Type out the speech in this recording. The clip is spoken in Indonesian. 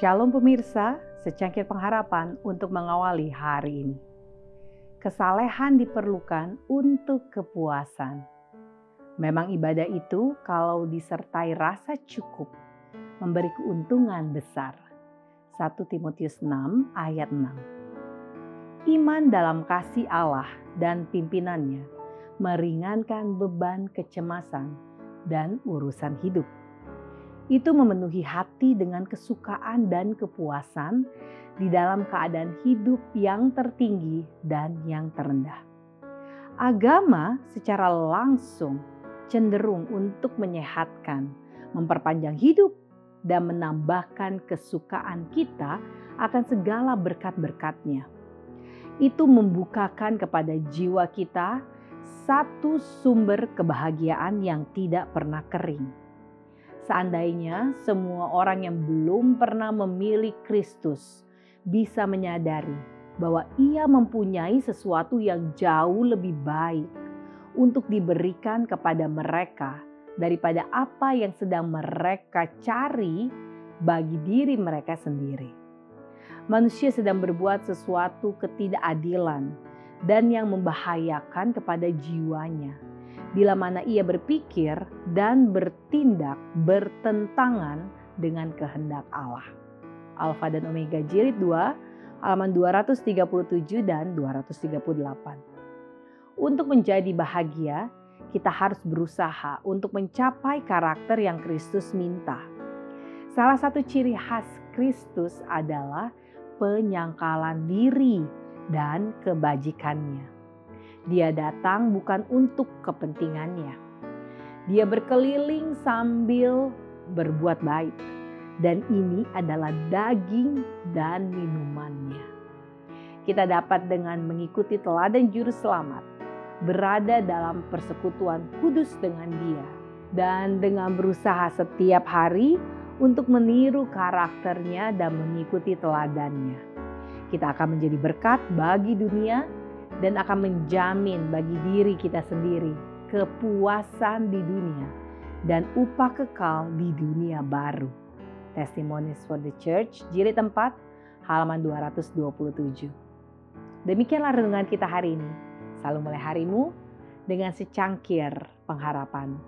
Shalom pemirsa, secangkir pengharapan untuk mengawali hari ini. Kesalehan diperlukan untuk kepuasan. Memang ibadah itu kalau disertai rasa cukup memberi keuntungan besar. 1 Timotius 6 ayat 6. Iman dalam kasih Allah dan pimpinannya meringankan beban kecemasan dan urusan hidup itu memenuhi hati dengan kesukaan dan kepuasan di dalam keadaan hidup yang tertinggi dan yang terendah. Agama secara langsung cenderung untuk menyehatkan, memperpanjang hidup, dan menambahkan kesukaan kita akan segala berkat-berkatnya. Itu membukakan kepada jiwa kita satu sumber kebahagiaan yang tidak pernah kering Seandainya semua orang yang belum pernah memilih Kristus bisa menyadari bahwa ia mempunyai sesuatu yang jauh lebih baik untuk diberikan kepada mereka daripada apa yang sedang mereka cari bagi diri mereka sendiri. Manusia sedang berbuat sesuatu ketidakadilan dan yang membahayakan kepada jiwanya bila mana ia berpikir dan bertindak bertentangan dengan kehendak Allah. Alfa dan Omega jilid 2 halaman 237 dan 238. Untuk menjadi bahagia, kita harus berusaha untuk mencapai karakter yang Kristus minta. Salah satu ciri khas Kristus adalah penyangkalan diri dan kebajikannya. Dia datang bukan untuk kepentingannya. Dia berkeliling sambil berbuat baik, dan ini adalah daging dan minumannya. Kita dapat dengan mengikuti teladan Juru Selamat, berada dalam persekutuan kudus dengan Dia, dan dengan berusaha setiap hari untuk meniru karakternya dan mengikuti teladannya. Kita akan menjadi berkat bagi dunia dan akan menjamin bagi diri kita sendiri kepuasan di dunia dan upah kekal di dunia baru. Testimonies for the Church, jilid 4, halaman 227. Demikianlah renungan kita hari ini. Selalu mulai harimu dengan secangkir pengharapan.